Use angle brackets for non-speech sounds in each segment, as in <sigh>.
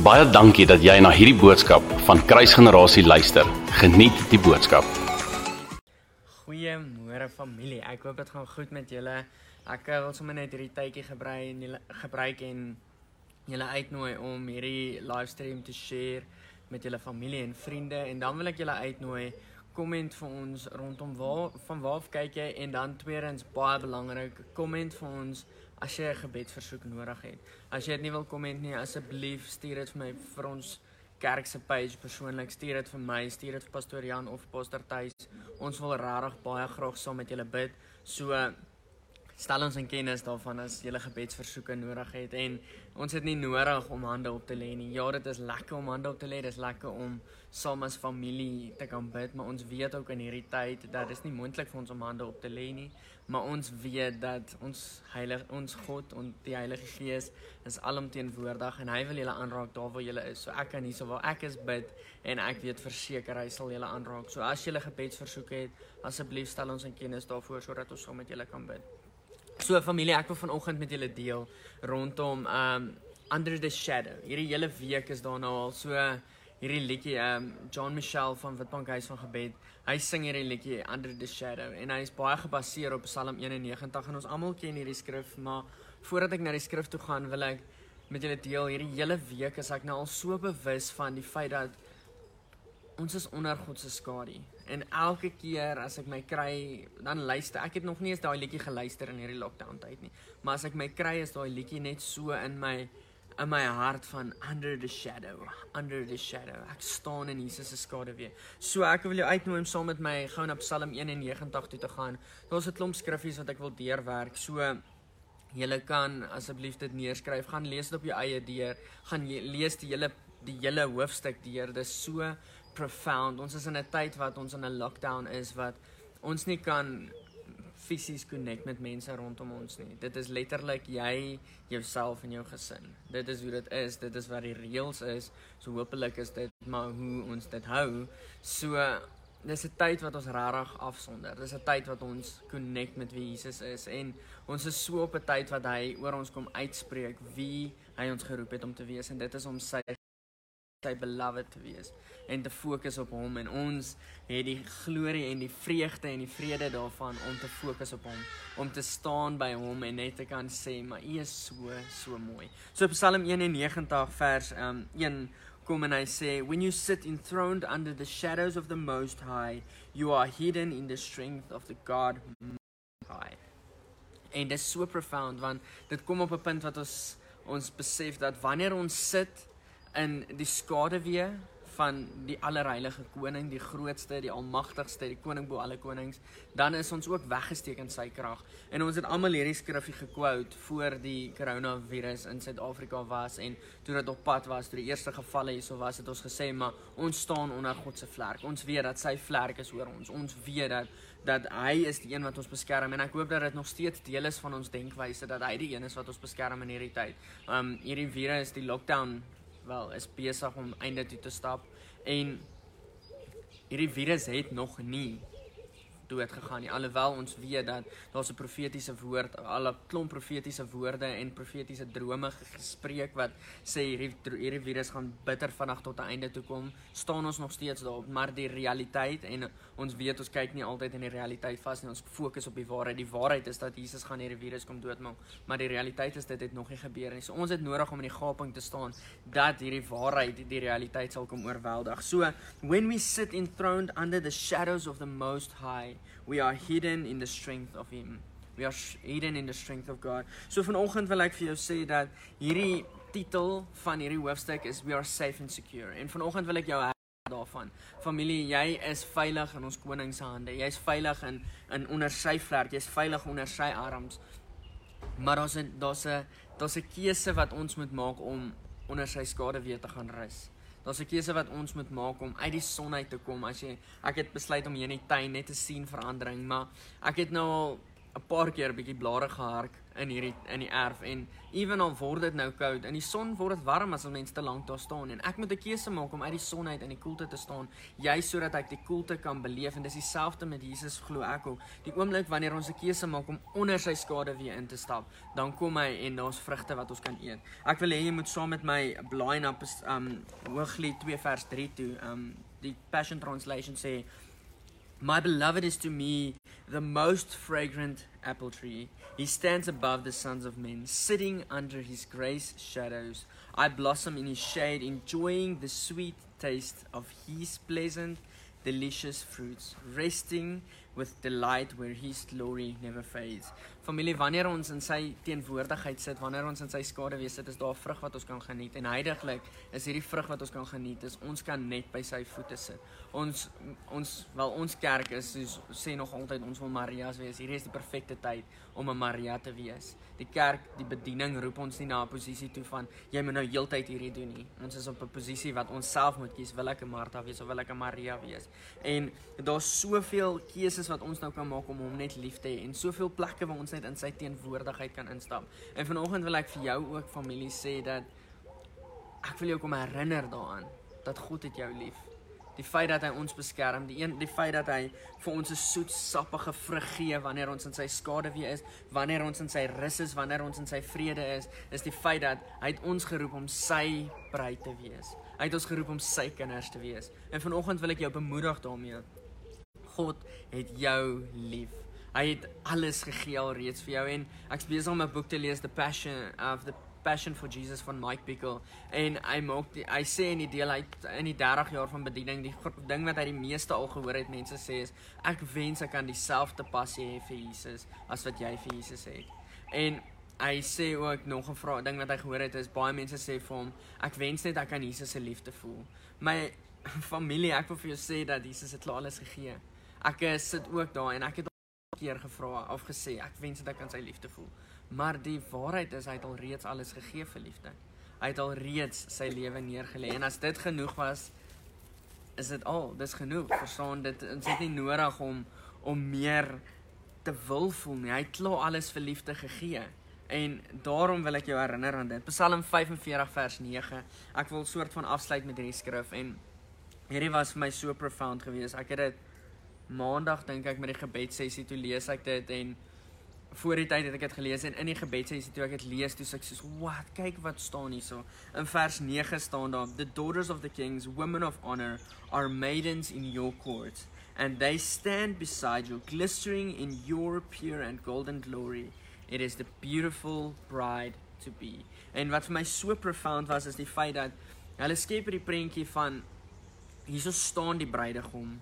Baie dankie dat jy na hierdie boodskap van Kruisgenerasie luister. Geniet die boodskap. Goeiemôre familie. Ek hoop dit gaan goed met julle. Ek eh, wil sommer net hierdie tydjie gebruik en julle gebruik en julle uitnooi om hierdie livestream te share met julle familie en vriende en dan wil ek julle uitnooi komment vir ons rondom waar van waar kyk jy en dan tweedens baie belangrik komment vir ons as jy 'n gebedsversoek nodig het. As jy dit nie wil komment nie, asseblief stuur dit vir my vir ons kerk se page persoonlik. Stuur dit vir my, stuur dit vir pastoor Jan of pastor Tuis. Ons wil regtig baie graag saam met julle bid. So stel ons in kennis daarvan as jy 'n gebedsversoeke nodig het en ons het nie nodig om hande op te lê nie. Ja, dit is lekker om hande op te lê. Dit is lekker om saam as familie te kan bid, maar ons weet ook in hierdie tyd dat dit nie moontlik vir ons om hande op te lê nie maar ons weet dat ons heilig ons God en die Heilige Gees is alomteenwoordig en hy wil julle aanraak daar waar julle is. So ek kan hierso waar ek is bid en ek weet verseker hy sal julle aanraak. So as julle gebedsversoeke het, asseblief stel ons in kennis daarvoor sodat ons saam met julle kan bid. So familie, ek wil vanoggend met julle deel rondom um under the shadow. Hierdie hele week is daar nou al so hierdie liedjie um John Michelle van Witbank Huis van Gebed hy sing hierdie liedjie Under the Shadow en hy is baie gebaseer op Psalm 91 en ons almal ken hierdie skrif, maar voordat ek na die skrif toe gaan, wil ek met julle deel hierdie hele week as ek nou al so bewus van die feit dat ons is onder God se skadu. En elke keer as ek my kry, dan luister ek het nog nie eens daai liedjie geluister in hierdie lockdown tyd nie. Maar as ek my kry is daai liedjie net so in my in my hart van under the shadow, under the shadow. Ek staan in Jesus se skadu weer. So ek wil jou uitnooi om saam met my gou na Psalm 91 toe te gaan. Daar's 'n klomp skriffies wat ek wil deurwerk. So julle kan asseblief dit neerskryf. Gaan lees dit op jou eie deur. Gaan lees die hele die hele hoofstuk deur. Dit is so profound. Ons is in 'n tyd wat ons in 'n lockdown is wat ons nie kan fisies connect met mense rondom ons nie. Dit is letterlik jy, jouself en jou gesin. Dit is hoe dit is. Dit is wat die reëls is. So hopelik is dit maar hoe ons dit hou. So dis 'n tyd wat ons regtig afsonder. Dis 'n tyd wat ons connect met wie Jesus is en ons is so op 'n tyd wat hy oor ons kom uitspreek wie hy ons geroep het om te wees en dit is om sy sy beloved te wees en te fokus op hom en ons het die glorie en die vreugde en die vrede daarvan om te fokus op hom om te staan by hom en net te kan sê maar u is so so mooi. So Psalm 91 vers um 1 kom en hy sê when you sit enthroned under the shadows of the most high you are hidden in the strength of the God high. En dit is so profound want dit kom op 'n punt wat ons ons besef dat wanneer ons sit in die skaduwee van die allerheilige koning, die grootste, die almagtigste, die koning bo alle konings, dan is ons ook weggesteek in sy krag. En ons het almal hierdie skrifgie gekwout voor die koronavirus in Suid-Afrika was en toe dit op pad was, toe die eerste gevalle hierso was, het ons gesê maar ons staan onder God se vlerk. Ons weet dat sy vlerk is oor ons. Ons weet dat dat hy is die een wat ons beskerm en ek hoop dat dit nog steeds deel is van ons denkwyse dat hy die een is wat ons beskerm in hierdie tyd. Um hierdie virus, die lockdown wel is besig om einde toe te stap. En hierdie virus het nog nie dood gegaan nie. Alhoewel ons weet dat daar's 'n profetiese woord al 'n klomp profetiese woorde en profetiese drome gespreek wat sê hierdie hierdie virus gaan bitter vinnig tot 'n einde toe kom staan ons nog steeds daarop maar die realiteit en ons weet ons kyk nie altyd in die realiteit vas nie. Ons fokus op die waarheid. Die waarheid is dat Jesus gaan hierdie virus kom doodmaak maar die realiteit is dit het nog nie gebeur nie. So ons het nodig om in die gaping te staan dat hierdie waarheid die, realiteit sal kom oorweldig. So when we sit enthroned under the shadows of the most high we are hidden in the strength of him. We are hidden in the strength of God. So vanoggend wil ek vir jou sê dat hierdie titel van hierdie hoofstuk is we are safe and secure. En vanoggend wil ek jou daarvan. Familie, jy is veilig in ons koning se hande. Jy's veilig in in onder sy vlerk. Jy's veilig onder sy arms. Maar daar's 'n daar's 'n daar's 'n keuse wat ons moet maak om onder sy skade weer te gaan rus. Daar's 'n keuse wat ons moet maak om uit die son uit te kom. As jy ek het besluit om hier in die tuin net te sien verandering, maar ek het nou al 'n paar keer 'n bietjie blare gehark in hierdie in die erf en ewen al word dit nou koud. In die son word dit warm as 'n mens te lank daar staan. En ek moet 'n keuse maak om uit die son uit in die koelte te staan jy sodat ek die koelte kan beleef. En dis dieselfde met Jesus glo ek ook. Die oomblik wanneer ons 'n keuse maak om onder sy skade weer in te stap dan kom hy en daar's vrugte wat ons kan eet. Ek wil hê jy moet saam met my blaai na um Hooglied 2 vers 3 toe. Um die passion translation sê My beloved is to me the most fragrant apple tree. He stands above the sons of men, sitting under his grace shadows. I blossom in his shade, enjoying the sweet taste of his pleasant, delicious fruits, resting with delight where his glory never fades. Familie, wanneer ons in sy teenwoordigheid sit, wanneer ons in sy skade wees sit, is daar vrug wat ons kan geniet. En heidaglik is hierdie vrug wat ons kan geniet, is ons kan net by sy voete sit. Ons ons wel ons kerk is soos sê nog altyd ons wil Maria's wees. Hierdie is die perfekte tyd om 'n Maria te wees. Die kerk, die bediening roep ons nie na 'n posisie toe van jy moet nou heeltyd hierdie doen nie. Ons is op 'n posisie wat ons self moet kies, wil ek 'n Martha wees of wil ek 'n Maria wees? En daar's soveel keuses wat ons nou kan maak om hom net lief te hê en soveel plekke waar ons net in sy teenwoordigheid kan instap. En vanoggend wil ek vir jou ook familie sê dat ek wil jou kom herinner daaraan dat God het jou lief die feit dat hy ons beskerm, die een die feit dat hy vir ons 'n soet sappige vrug gee wanneer ons in sy skade weer is, wanneer ons in sy rus is, wanneer ons in sy vrede is, is die feit dat hy het ons geroep om sy bruid te wees. Hy het ons geroep om sy kinders te wees. En vanoggend wil ek jou bemoedig daarmee. God het jou lief. Hy het alles gegee al reeds vir jou en ek's besig om 'n boek te lees The Passion of the Passion for Jesus van Mike Bickle en hy maak die, hy sê in die deel hy in die 30 jaar van bediening die ding wat hy die meeste al gehoor het mense sê is ek wens ek kan dieselfde passie hê vir Jesus as wat jy vir Jesus het. En hy sê ook nog 'n vraag ding wat hy gehoor het is baie mense sê vir hom ek wens net ek kan Jesus se liefde voel. My <laughs> familie ek wil vir jou sê dat Jesus het klaar alles gegee. Ek sit ook daar en ek het al keer gevra of gesê ek wens net ek kan sy liefde voel. Maar die waarheid is hy het al reeds alles gegee vir liefde. Hy het al reeds sy lewe neergelê en as dit genoeg was is dit al, dis genoeg. Verstaan dit ons het nie nodig om om meer te wil voel nie. Hy het klaar alles vir liefde gegee. En daarom wil ek jou herinner aan dit. Psalm 45 vers 9. Ek wil soort van afsluit met hierdie skrif en hierdie was vir my so profound geweest. Ek het dit maandag dink ek met die gebedsessie toe lees ek dit en voor die tyd het ek dit gelees en in die gebedsessie toe ek dit lees, toe sê ek soos, "Wat? Kyk wat staan hierso." In vers 9 staan daar, "The daughters of the kings, women of honor, are maidens in your courts, and they stand beside you, glistering in your pure and golden glory. It is the beautiful bride to be." En wat vir my so profound was is die feit dat hulle skep hierdie prentjie van hierso staan die bruidegom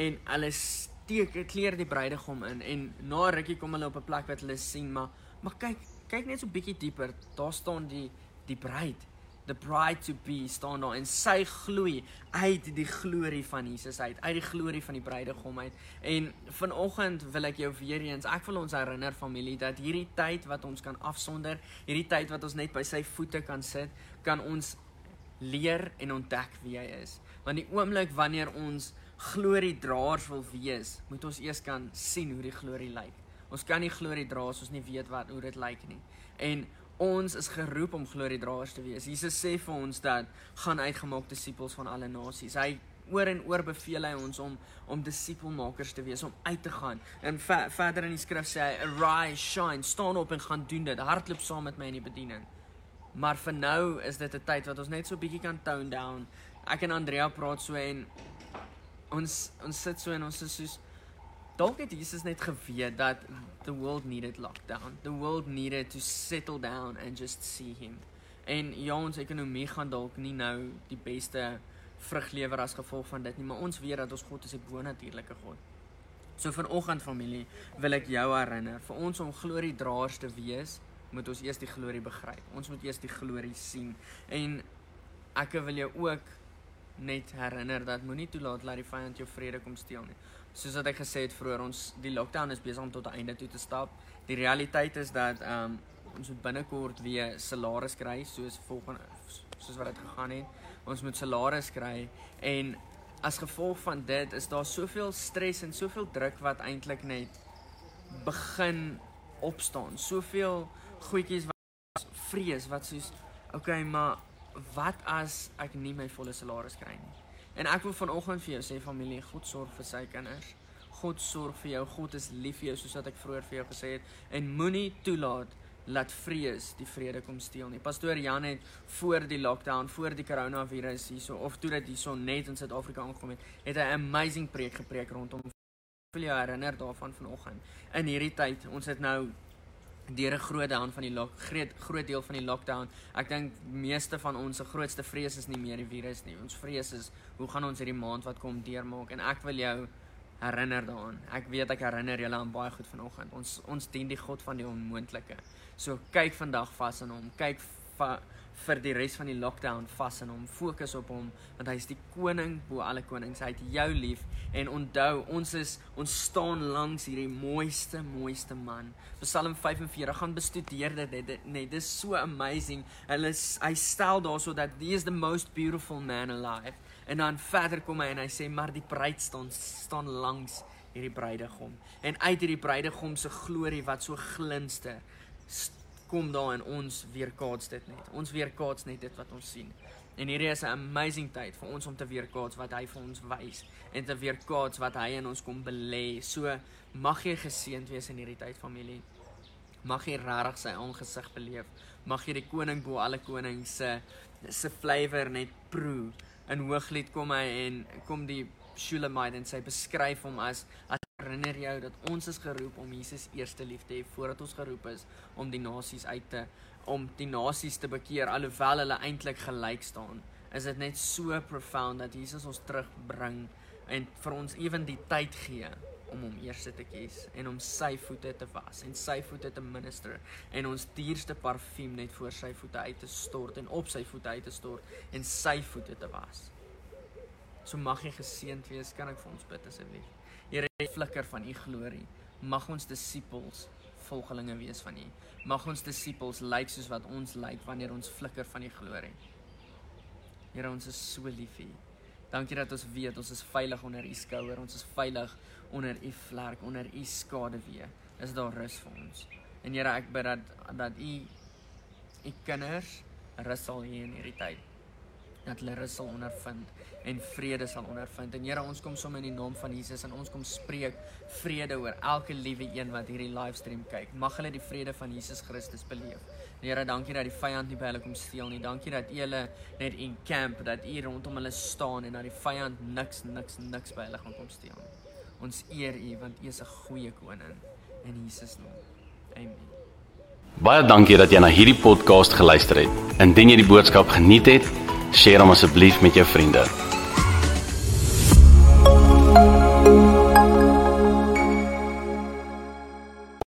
en hulle steek kleer die bruidegom in en na rukkie kom hulle op 'n plek wat hulle sien maar maar kyk kyk net so bietjie dieper. Daar staan die die bruid the bride to be staan daar en sy gloei uit die glorie van Jesus uit uit die glorie van die bruidegom uit. En vanoggend wil ek jou weer eens ek wil ons herinner familie dat hierdie tyd wat ons kan afsonder hierdie tyd wat ons net by sy voete kan sit kan ons leer en ontdek wie hy is. Want die oomblik wanneer ons gloriedraers wil wees, moet ons eers kan sien hoe die glorie lyk. Ons kan nie glorie dra as ons nie weet wat hoe dit lyk nie. En ons is geroep om gloriedraers te wees. Jesus sê vir ons dat gaan uitgemaak disippels van alle nasies. Hy oor en oor beveel hy ons om om disipelmakers te wees, om uit te gaan. En ver, verder in die skrif sê hy, "Arise, shine, staan op en gaan doen dit. Hardloop saam met my in die bediening." Maar vir nou is dit 'n tyd wat ons net so bietjie kan tone down. Ek en Andrea praat so en ons ons sit so en ons is soos dalk het Jesus net geweet dat the world needed lockdown. The world needed to settle down and just see him. En ja, ons ekonomie gaan dalk nie nou die beste vrug lewer as gevolg van dit nie, maar ons weet dat ons God is 'n bonatuurlike God. So vanoggend familie, wil ek jou herinner, vir ons om gloriedraers te wees, moet ons eers die glorie begryp. Ons moet eers die glorie sien. En ek wil jou ook net herinner dat moenie toelaat dat die vyand jou vrede kom steel nie. Soos wat ek gesê het vroeër, ons die lockdown is besig om tot 'n einde toe te stap. Die realiteit is dat ehm um, ons moet binnekort weer salaris kry soos volgende soos wat dit gegaan het. Ons moet salaris kry en as gevolg van dit is daar soveel stres en soveel druk wat eintlik net begin opstaan. Soveel goedjies wat vrees wat soos okay, maar wat as ek nie my volle salaris kry nie? En ek wil vanoggend vir jou sê familie, God sorg vir sy kinders. God sorg vir jou. God is lief vir jou soos wat ek vroeër vir jou gesê het en moenie toelaat laat vrees die vrede kom steel nie. Pastoor Jan het voor die lockdown, voor die coronavirus hierso of toe dit hierso net in Suid-Afrika aangekom het, het hy 'n amazing preek gepreek rondom wil jou herinner daarvan vanoggend. In hierdie tyd, ons het nou deur 'n groot deel van die lock, groot groot deel van die lockdown. Ek dink meeste van ons se grootste vrees is nie meer die virus nie. Ons vrees is hoe gaan ons hierdie maand wat kom deurmaak en ek wil jou herinner daaraan. Ek weet ek herinner julle aan baie goed vanoggend. Ons ons dien die God van die onmoontlike. So kyk vandag vas in hom. Kyk vir die res van die lockdown vas in hom. Fokus op hom want hy is die koning bo alle konings. Hy het jou lief en onthou ons is ons staan langs hierdie mooiste mooiste man. Psalm 45 gaan bestudeer dit net nee, dis so amazing. Hulle hy stel daarso dat he is the most beautiful man alive. En dan verder kom hy en hy sê maar die bruid staan staan langs hierdie bruidegom. En uit hierdie bruidegom se glorie wat so glinster kom daar in ons weerkaats dit net. Ons weerkaats net dit wat ons sien. En hierdie is 'n amazing tyd vir ons om te weerkaats wat hy vir ons wys en te weerkaats wat hy in ons kom belê. So mag jy geseënd wees in hierdie tyd familie. Mag jy regtig sy aangesig beleef. Mag jy die koning bo alle konings se se flavor net proe in Hooglied kom hy en kom die Shulamite en sy beskryf hom as as herinner jou dat ons is geroep om Jesus eerste lief te hê voordat ons geroep is om die nasies uit te om die nasies te bekeer alhoewel hulle eintlik gelyk staan. Is dit net so profound dat Jesus ons terugbring en vir ons ewen die tyd gee om hom eers te kies en om sy voete te was en sy voete te minister en ons dierste parfuum net voor sy voete uit te stort en op sy voete uit te stort en sy voete te was. So mag jy geseënd wees, kan ek vir ons bid asseblief. Here, flikker van u glorie. Mag ons disippels volgelinge wees van u. Mag ons disippels lyk like soos wat ons lyk like wanneer ons flikker van u glorie. Here, ons is so lief vir u. Dankie dat ons weet ons is veilig onder u skouer. Ons is veilig onder u vlerk, onder u skaduwee. Is daar rus vir ons. En Here, ek bid dat dat u u kinders rus sal hê in hierdie tyd. Dat hulle rus sal ondervind en vrede sal ondervind. En Here, ons kom sommer in die naam van Jesus en ons kom spreek vrede oor elke liewe een wat hierdie livestream kyk. Mag hulle die vrede van Jesus Christus beleef. Here, dankie dat die vyand nie by hulle kom steel nie. Dankie dat hulle net in camp, dat U rondom hulle staan en dat die vyand niks niks niks by hulle gaan kom steel nie. Ons eer U want U is 'n goeie koning in Jesus naam. Amen. Baie dankie dat jy na hierdie podcast geluister het. Indien jy die boodskap geniet het, Deel hom asseblief met jou vriende.